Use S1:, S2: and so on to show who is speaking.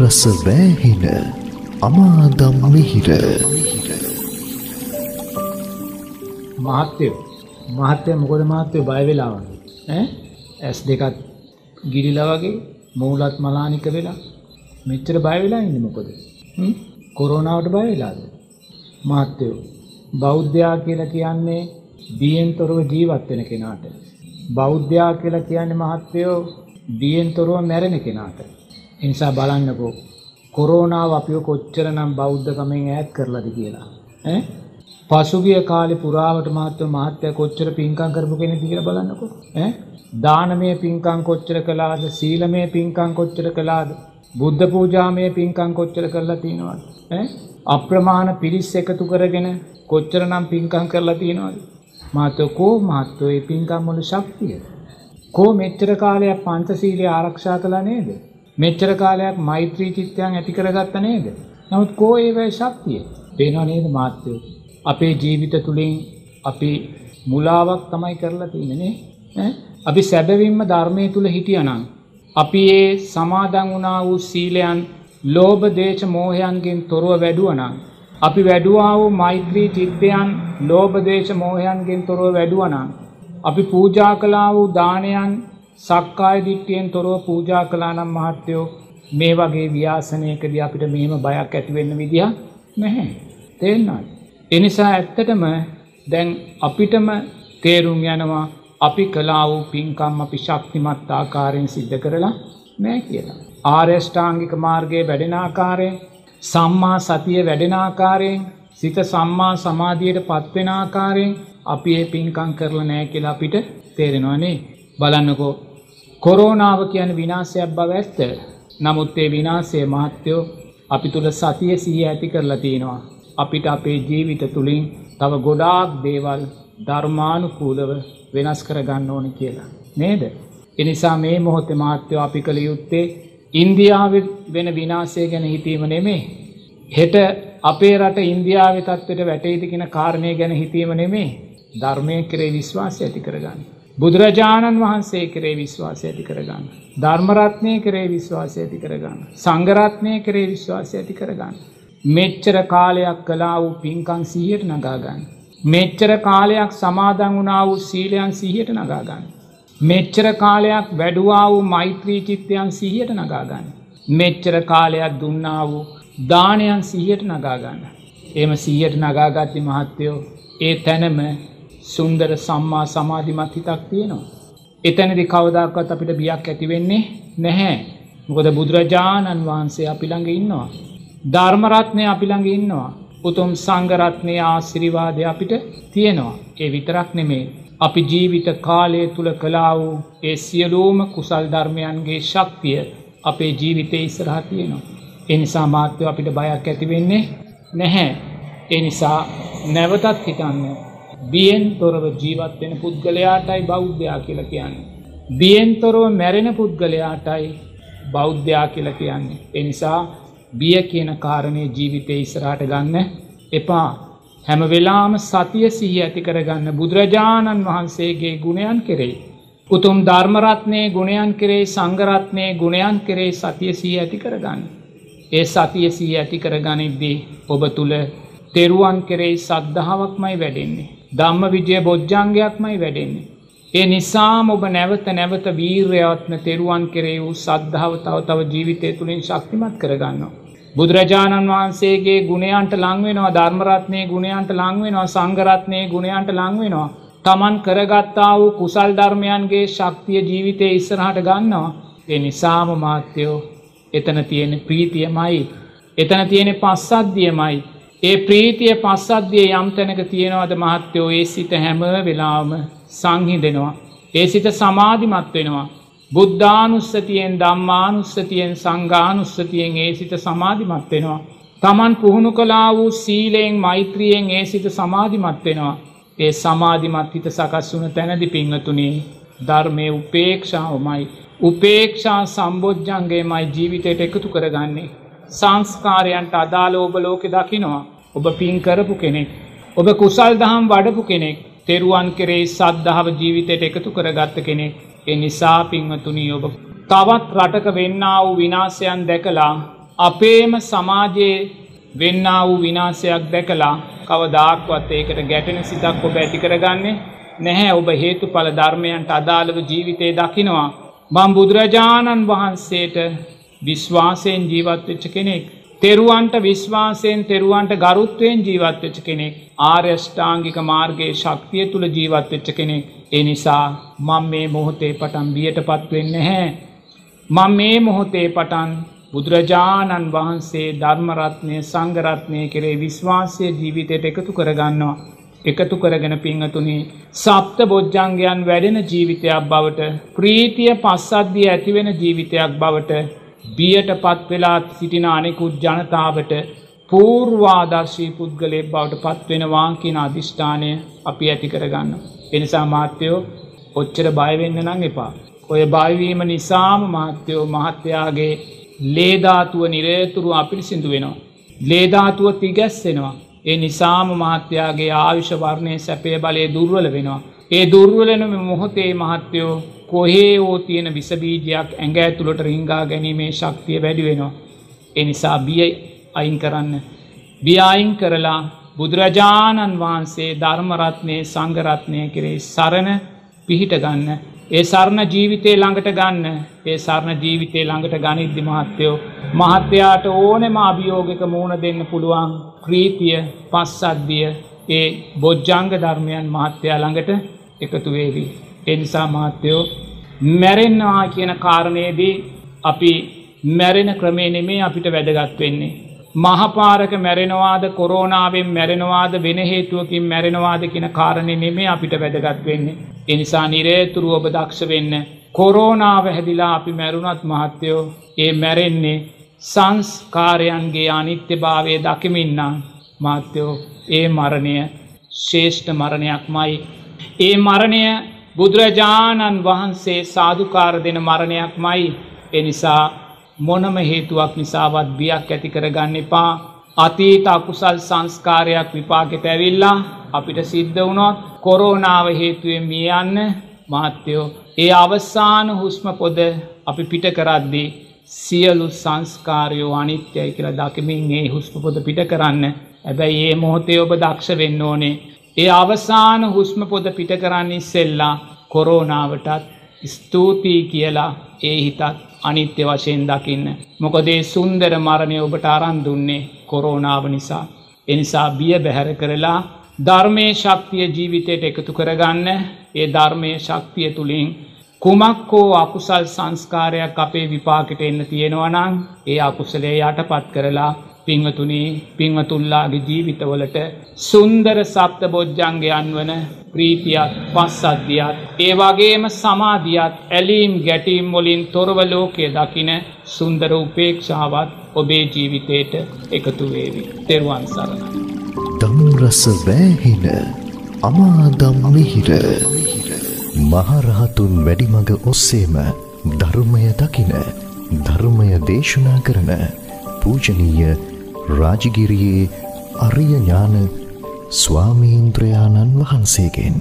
S1: රස වෑහෙන අමාදම් මිහිර.
S2: මහත්තයෝ මහත්තය මොකොද මහත්තයෝ බය වෙලාවන්න ඇස් දෙකත් ගිරිලා වගේ මූලත් මලානික වෙලා. මෙච්චර බය වෙලා ඉන්න මොකොද? කොරෝනාවට බය වෙලාද? මහත්තයෝ බෞද්ධයා කියලා කියන්නේ බියෙන් තොරව ජීවත් වෙන කෙනාට. බෞද්ධයා කියලා කියන්නේ මහත්තයෝ බියෙන් තොරව මැරෙන කෙනාට. එනිසා බලන්නකෝ කොරෝනාව අපිව කොච්චර නම් බෞද්ධකමෙන් ඈත් කරලද කියලා. ඈ? පසුගිය කාලේ පුරාවට මහත්ව මහත්ය කොච්චර පින්කම් කරපු කෙනෙක්ද කියලා බලන්නකෝ. ඈ? දානමය පින්කම් කොච්චර කළාද? සීලමය පින්කම් කොච්චර කළාද? බුද්ධ පූජාමය පින්කම් කොච්චර කරලා තියෙනවද? ඈ? අප්‍රමාණ පිරිස් එකතු කරගෙන කොච්චරනම් පින්කම් කරලා තියෙනවද? මහත්ව කෝ මහත්ව ඒ පින්කම් වල ශක්තිය? කෝ මෙච්චර කාලයක් පංචශීලය ආරක්ෂා කළා නේද? මෙච්චර කාලයක් මෛත්‍රී චිත්තයන් ඇති කරගත්ත නේද නමුත් කෝ ඒවැ ශක්තිය පේනවා නේද මාත්‍යයෝ අපේ ජීවිත තුළින් අපි මුලාවක් තමයි කරලා තියෙනනේ අපි සැබවින්ම ධර්මය තුළ හිටියනං. අපි ඒ සමාදං වනා වූ සීලයන් ලෝබ දේශ මෝහයන්ගෙන් තොරුව වැඩුවනං. අපි වැඩුවා වූ මෛත්‍රී චිත්තයන් ලෝබදේශ මෝහයන්ගෙන් තොරුව වැඩුවනං. අපි පූජා කලා වූ දානයන් සක්කාය දිට්ටියෙන් තොරව පූජා කලානම් මහත්තයෝ මේ වගේ ව්‍යාසනයකද අපිට මෙහෙම බයක් ඇතිවෙන්න විදිහ නැහැ. තේෙන්න්නයි. එනිසා ඇත්තටම දැන් අපිටම තේරුම් යනවා අපි කලා වූ පින්කම් අපි ශක්තිමත් ආකාරයෙන් සිද්ධ කරලා නෑ කියලා. ආර්යෂ්ඨාංගික මාර්ගයේ වැඩෙනාකාරයෙන් සම්මා සතිය වැඩෙනාකාරයෙන් සිත සම්මා සමාධියයට පත්වෙනආකාරයෙන් අපි ඒ පින්කං කරල නෑ කියලා අපිට තේරෙනවානේ බලන්නකෝ කොරෝනාව කියන විනාසයක් බව ඇත්ත නමුත් ඒ විනාසේ මහත්තයෝ අපි තුළ සතිය සිහිය ඇති කරලා තියෙනවා අපිට අපේ ජීවිත තුළින් තව ගොඩාක් දේවල් ධර්මානුකූලව වෙනස් කරගන්න ඕන කියලා. නේද. එනිසා මේ මොහොත මාත්‍යව අපි කළ යුත්තේ ඉන්දියාව වෙන විනාසය ගැන හිතීම නෙමේ. හෙට අපේ රට ඉන්දියාව තත්වට වැටේතිකෙන කාරණය ගැන හිතීම නෙමේ ධර්මය කරේ විශ්වාසය ඇති කරගන්න. බුදුරජාණන් වහන්සේ කරේ විශ්වාසය ඇති කරගන්න. ධර්මරත්නය කරේ විශ්වාසය ඇති කරගන්න. සංගරත්නය කරේ විශ්වාසය ඇති කරගන්න. මෙච්චර කාලයක් කලා වූ පින්කං සීහයට නගාගන්න. මෙච්චර කාලයක් සමාදං වනා වූ සීලයන් සිහියට නගාගන්න. මෙච්චර කාලයක් වැඩුවා වූ මෛත්‍රී චිත්තයන් සිහියට නගාගන්න. මෙච්චර කාලයක් දුන්නා වූ දානයන් සිහියට නගාගන්න. එම සීයට නගාගත්ති මහත්තයෝ ඒ තැනම සුන්දර සම්මා සමාධිමත් හිතක් තියෙනවා. එතැනදි කවදක්වත් අපිට බියක් ඇතිවෙන්නේ නැහැ. මොකද බුදුරජාණන් වහන්සේ අපිළඟ ඉන්නවා. ධර්මරත්නය අපිළඟ ඉන්නවා. උතුම් සංගරත්නය ආසිරිවාදය අපිට තියෙනවා. ඒ විතරක් නෙමේ. අපි ජීවිත කාලය තුළ කලා වූ ඒ සියලූම කුසල් ධර්මයන්ගේ ශක්තිය අපේ ජීවිතය ඉස්සරහ තියෙනවා. එනිසා මාත්‍යව අපිට බයක් ඇතිවෙන්නේ නැහැ. එනිසා නැවතත් හිතන්න බියෙන් තොරව ජීවත්වෙන පුද්ගලයාටයි බෞද්ධයා කියල කියන්නේ. බියෙන් තොරව මැරෙන පුද්ගලයාටයි බෞද්ධයා කියල කියන්නේ. එනිසා බිය කියන කාරණය ජීවිතය ඉස්රාට ගන්න එපා. හැම වෙලාම සතිය සිහි ඇති කරගන්න බුදුරජාණන් වහන්සේගේ ගුණයන් කෙරෙයි. උතුම් ධර්මරත්නය ගුණයන් කරේ සංගරත්නය ගුණයන් කරේ සතිය සී ඇති කරගන්න. ඒ සතිය සී ඇති කරගනිද්දී ඔබ තුළ තෙරුවන් කෙරෙයි සද්ධාවක්මයි වැඩෙන්නේ. ධම්ම විජය බොජ්ජංගයක්මයි වැඩෙන්නේ. ඒ නිසාම ඔබ නැවත නැවත වීර්යවත්න තෙරුවන් කෙරේ වූ සද්ධාව තව තව ජීවිතය තුළින් ශක්තිමත් කරගන්නවා. බුදුරජාණන් වහන්සේගේ ගුණයන්ට ලංවෙනවා ධර්මරත්නය ගුණයන්ට ලංවෙනවා සංගරත්නය ගුණයන්ට ලංවෙනවා. තමන් කරගත්තා වූ කුසල් ධර්මයන්ගේ ශක්තිය ජීවිතය ඉස්සරහට ගන්නවා. ඒ නිසාම මාත්‍යයෝ එතන තියෙන ප්‍රීතියමයි. එතන තියෙන පස්සද්ධියමයි. ඒ ප්‍රීතිය පස්සද්ධිය යම් තැනක තියෙනවද මහත්තයෝ ඒ සිත හැම වෙලාම සංහිදෙනවා. ඒ සිත සමාධිමත් වෙනවා. බුද්ධානුස්සතියෙන් දම්මානුස්සතියෙන් සංගානුස්සතියෙන් ඒ සිත සමාධිමත් වෙනවා. තමන් පුහුණු කලා වූ සීලයෙන් මෛත්‍රියෙන් ඒ සිත සමාධිමත් වෙනවා. ඒ සමාධිමත් හිත සකස් වුන තැනදි පිංහතුනේ ධර්මය උපේක්ෂාවමයි. උපේක්ෂා සම්බෝජ්ජන්ගේ මයි ජීවිතයට එකතු කරගන්නේ. සංස්කාරයන්ට අදාළ ඔබ ලෝකෙ දකිනවා. ඔබ පින් කරපු කෙනෙක්. ඔබ කුසල් දහම් වඩපු කෙනෙක්. තෙරුවන් කෙරේ සද්ධාව ජීවිතයට එකතු කරගත්ත කෙනෙක්. එ නිසා පින්වතුනී ඔබ තවත් රටක වෙන්න වූ විනාසයන් දැකලා අපේම සමාජයේ වෙන්නා වූ විනාසයක් දැකලා කවදාක්වත් ඒකට ගැටෙන සිතක් ඔබ ඇති කරගන්නේ නැහැ ඔබ හේතු පල ධර්මයන්ට අදාළව ජීවිතය දකිනවා. බම් බුදුරජාණන් වහන්සේට විශ්වාසයෙන් ජීවත්වෙච්ච කෙනෙක්. තෙරුවන්ට විශ්වාසයෙන් තෙරුවන්ට ගරුත්වයෙන් ජීවත්වෙච්ච කෙනෙක්. ආර්යෂ්ඨාංගික මාර්ගයේ ශක්තිය තුළ ජීවත්වෙච්ච කෙනෙක්. ඒ නිසා මං මේ මොහොතේ පටන් බියට පත්වෙන්න හැ. මං මේ මොහොතේ පටන් බුදුරජාණන් වහන්සේ ධර්මරත්නය සංගරත්නය කරේ විශ්වාසය ජීවිතයට එකතු කරගන්නවා. එකතු කරගෙන පිංහතුනි සප්ත බොජ්ජංගයන් වැඩෙන ජීවිතයක් බවට ප්‍රීතිය පස්සද්ධිය ඇතිවෙන ජීවිතයක් බවට බියට පත් වෙලා සිටින අනෙකුත් ජනතාවට පූර්වාදර්ශී පුද්ගලය බවට පත්වෙනවා කියන අධිෂ්ඨානය අපි ඇති කරගන්න. එනිසා මාත්‍යයෝ ඔච්චර බයවෙන්න නං එපා. ඔය බයිවීම නිසාම මහත්‍යයෝ මහත්තයාගේ ලේධාතුව නිරේතුරු අපිරිසිදු වෙනවා. ලේධාතුව තිගැස්සෙනවා. ඒ නිසාම මහත්‍යයාගේ ආයුෂ වර්ණය සැපය බලය දුර්වල වෙනවා. ඒ දුර්වලනම මොහොතේ මහත්‍යයෝ කොහේ ඕ තියෙන විසබීජයක් ඇඟ ඇතුළට රිංගා ගැනීමේ ශක්තිය වැඩි වෙනවා. එනිසා බිය අයින් කරන්න. බියයින් කරලා බුදුරජාණන් වහන්සේ ධර්මරත්නය සංගරත්නය කරේ සරණ පිහිට ගන්න ඒ සරණ ජීවිතය ළඟට ගන්න ඒ සරණ ජීවිතය ළඟට ගනිද්දි මහත්තයෝ මහත්‍යයාට ඕනෙම අභියෝගක මූුණ දෙන්න පුළුවන් ප්‍රීතිය පස්සද්දිය ඒ බොජ්ජංග ධර්මයන් මහත්‍යයා ළඟට එකතු වේවී. එනිසා මහත්තයෝ මැරෙන්නවා කියන කාරණයේදී අපි මැරෙන ක්‍රමේ නෙමේ අපිට වැදගත් වෙන්නේ. මහපාරක මැරෙනවාද කොරෝනාවෙන් මැරෙනවාද වෙන හේතුවකින් මැරෙනවාද කියන කාරණය නෙමේ අපිට වැදගත් වෙන්නේ. එනිසා නිරේතුරු ඔබ දක්ෂ වෙන්න. කොරෝනාව හැදිලා අපි මැරුණත් මහත්තයෝ ඒ මැරෙන්නේ සංස්කාරයන්ගේ අනිත්‍ය භාවය දකිමින්නා මාත්‍යයෝ ඒ මරණය ශේෂ්ඨ මරණයක් මයි. ඒ මරණය බුදුරජාණන් වහන්සේ සාධකාර දෙන මරණයක් මයි එනිසා මොනම හේතුවක් නිසාවත් බියක් ඇති කරගන්න එපා. අතීත අකුසල් සංස්කාරයක් විපාගෙට ඇවිල්ලා අපිට සිද්ධ වුණොත් කොරෝනාව හේතුවෙන් මිය යන්න මහත්තයෝ ඒ අවසාන හුස්ම පොද අපි පිට කරද්දී සියලු සංස්කාරයෝ අනිත්‍යයි කියලා දකිමින් ඒ හුස්ම පොද පිට කරන්න. ඇබැයි ඒ මොහොතේ ඔබ දක්ෂ වෙන්න ඕනේ. ඒ අවසාන හුස්ම පොද පිට කරන්නේ සෙල්ලා කොරෝනාවටත් ස්තුතියි කියලා ඒ හිතත් අනිත්‍ය වශයෙන් දකින්න. මොකදේ සුන්දර මරණය ඔබට අරන්දුන්නේ කොරෝනාව නිසා. එනිසා බිය බැහැර කරලා ධර්මය ශක්තිය ජීවිතයට එකතු කරගන්න ඒ ධර්මය ශක්තිය තුළින් කුමක්කෝ අකුසල් සංස්කාරයක් අපේ විපාකට එන්න තියෙනවනං ඒ අකුසලේ යට පත් කරලා පිංවතුනී පිංවතුල්ලාගේ ජීවිතවලට සුන්දර සප්ත බොජ්ජංගයන් වන ප්‍රීතියත් පස්සද්ධියත් ඒ වගේම සමාධියත් ඇලීම් ගැටීම් මොලින් තොරවලෝකය දකින සුන්දර උපේක්ෂාවත් ඔබේ ජීවිතයට එකතුවේවි තෙරුවන් සරණ.
S1: දම්රස වෑහෙන අමාදම් මිහිර මහරහතුන් වැඩිමඟ ඔස්සේම ධර්මය දකින ධර්මය දේශනා කරන පූජනීය රාජගිරියේ අරිය ඥාන ස්වාමීන්ද්‍රයාණන් වහන්සේගෙන්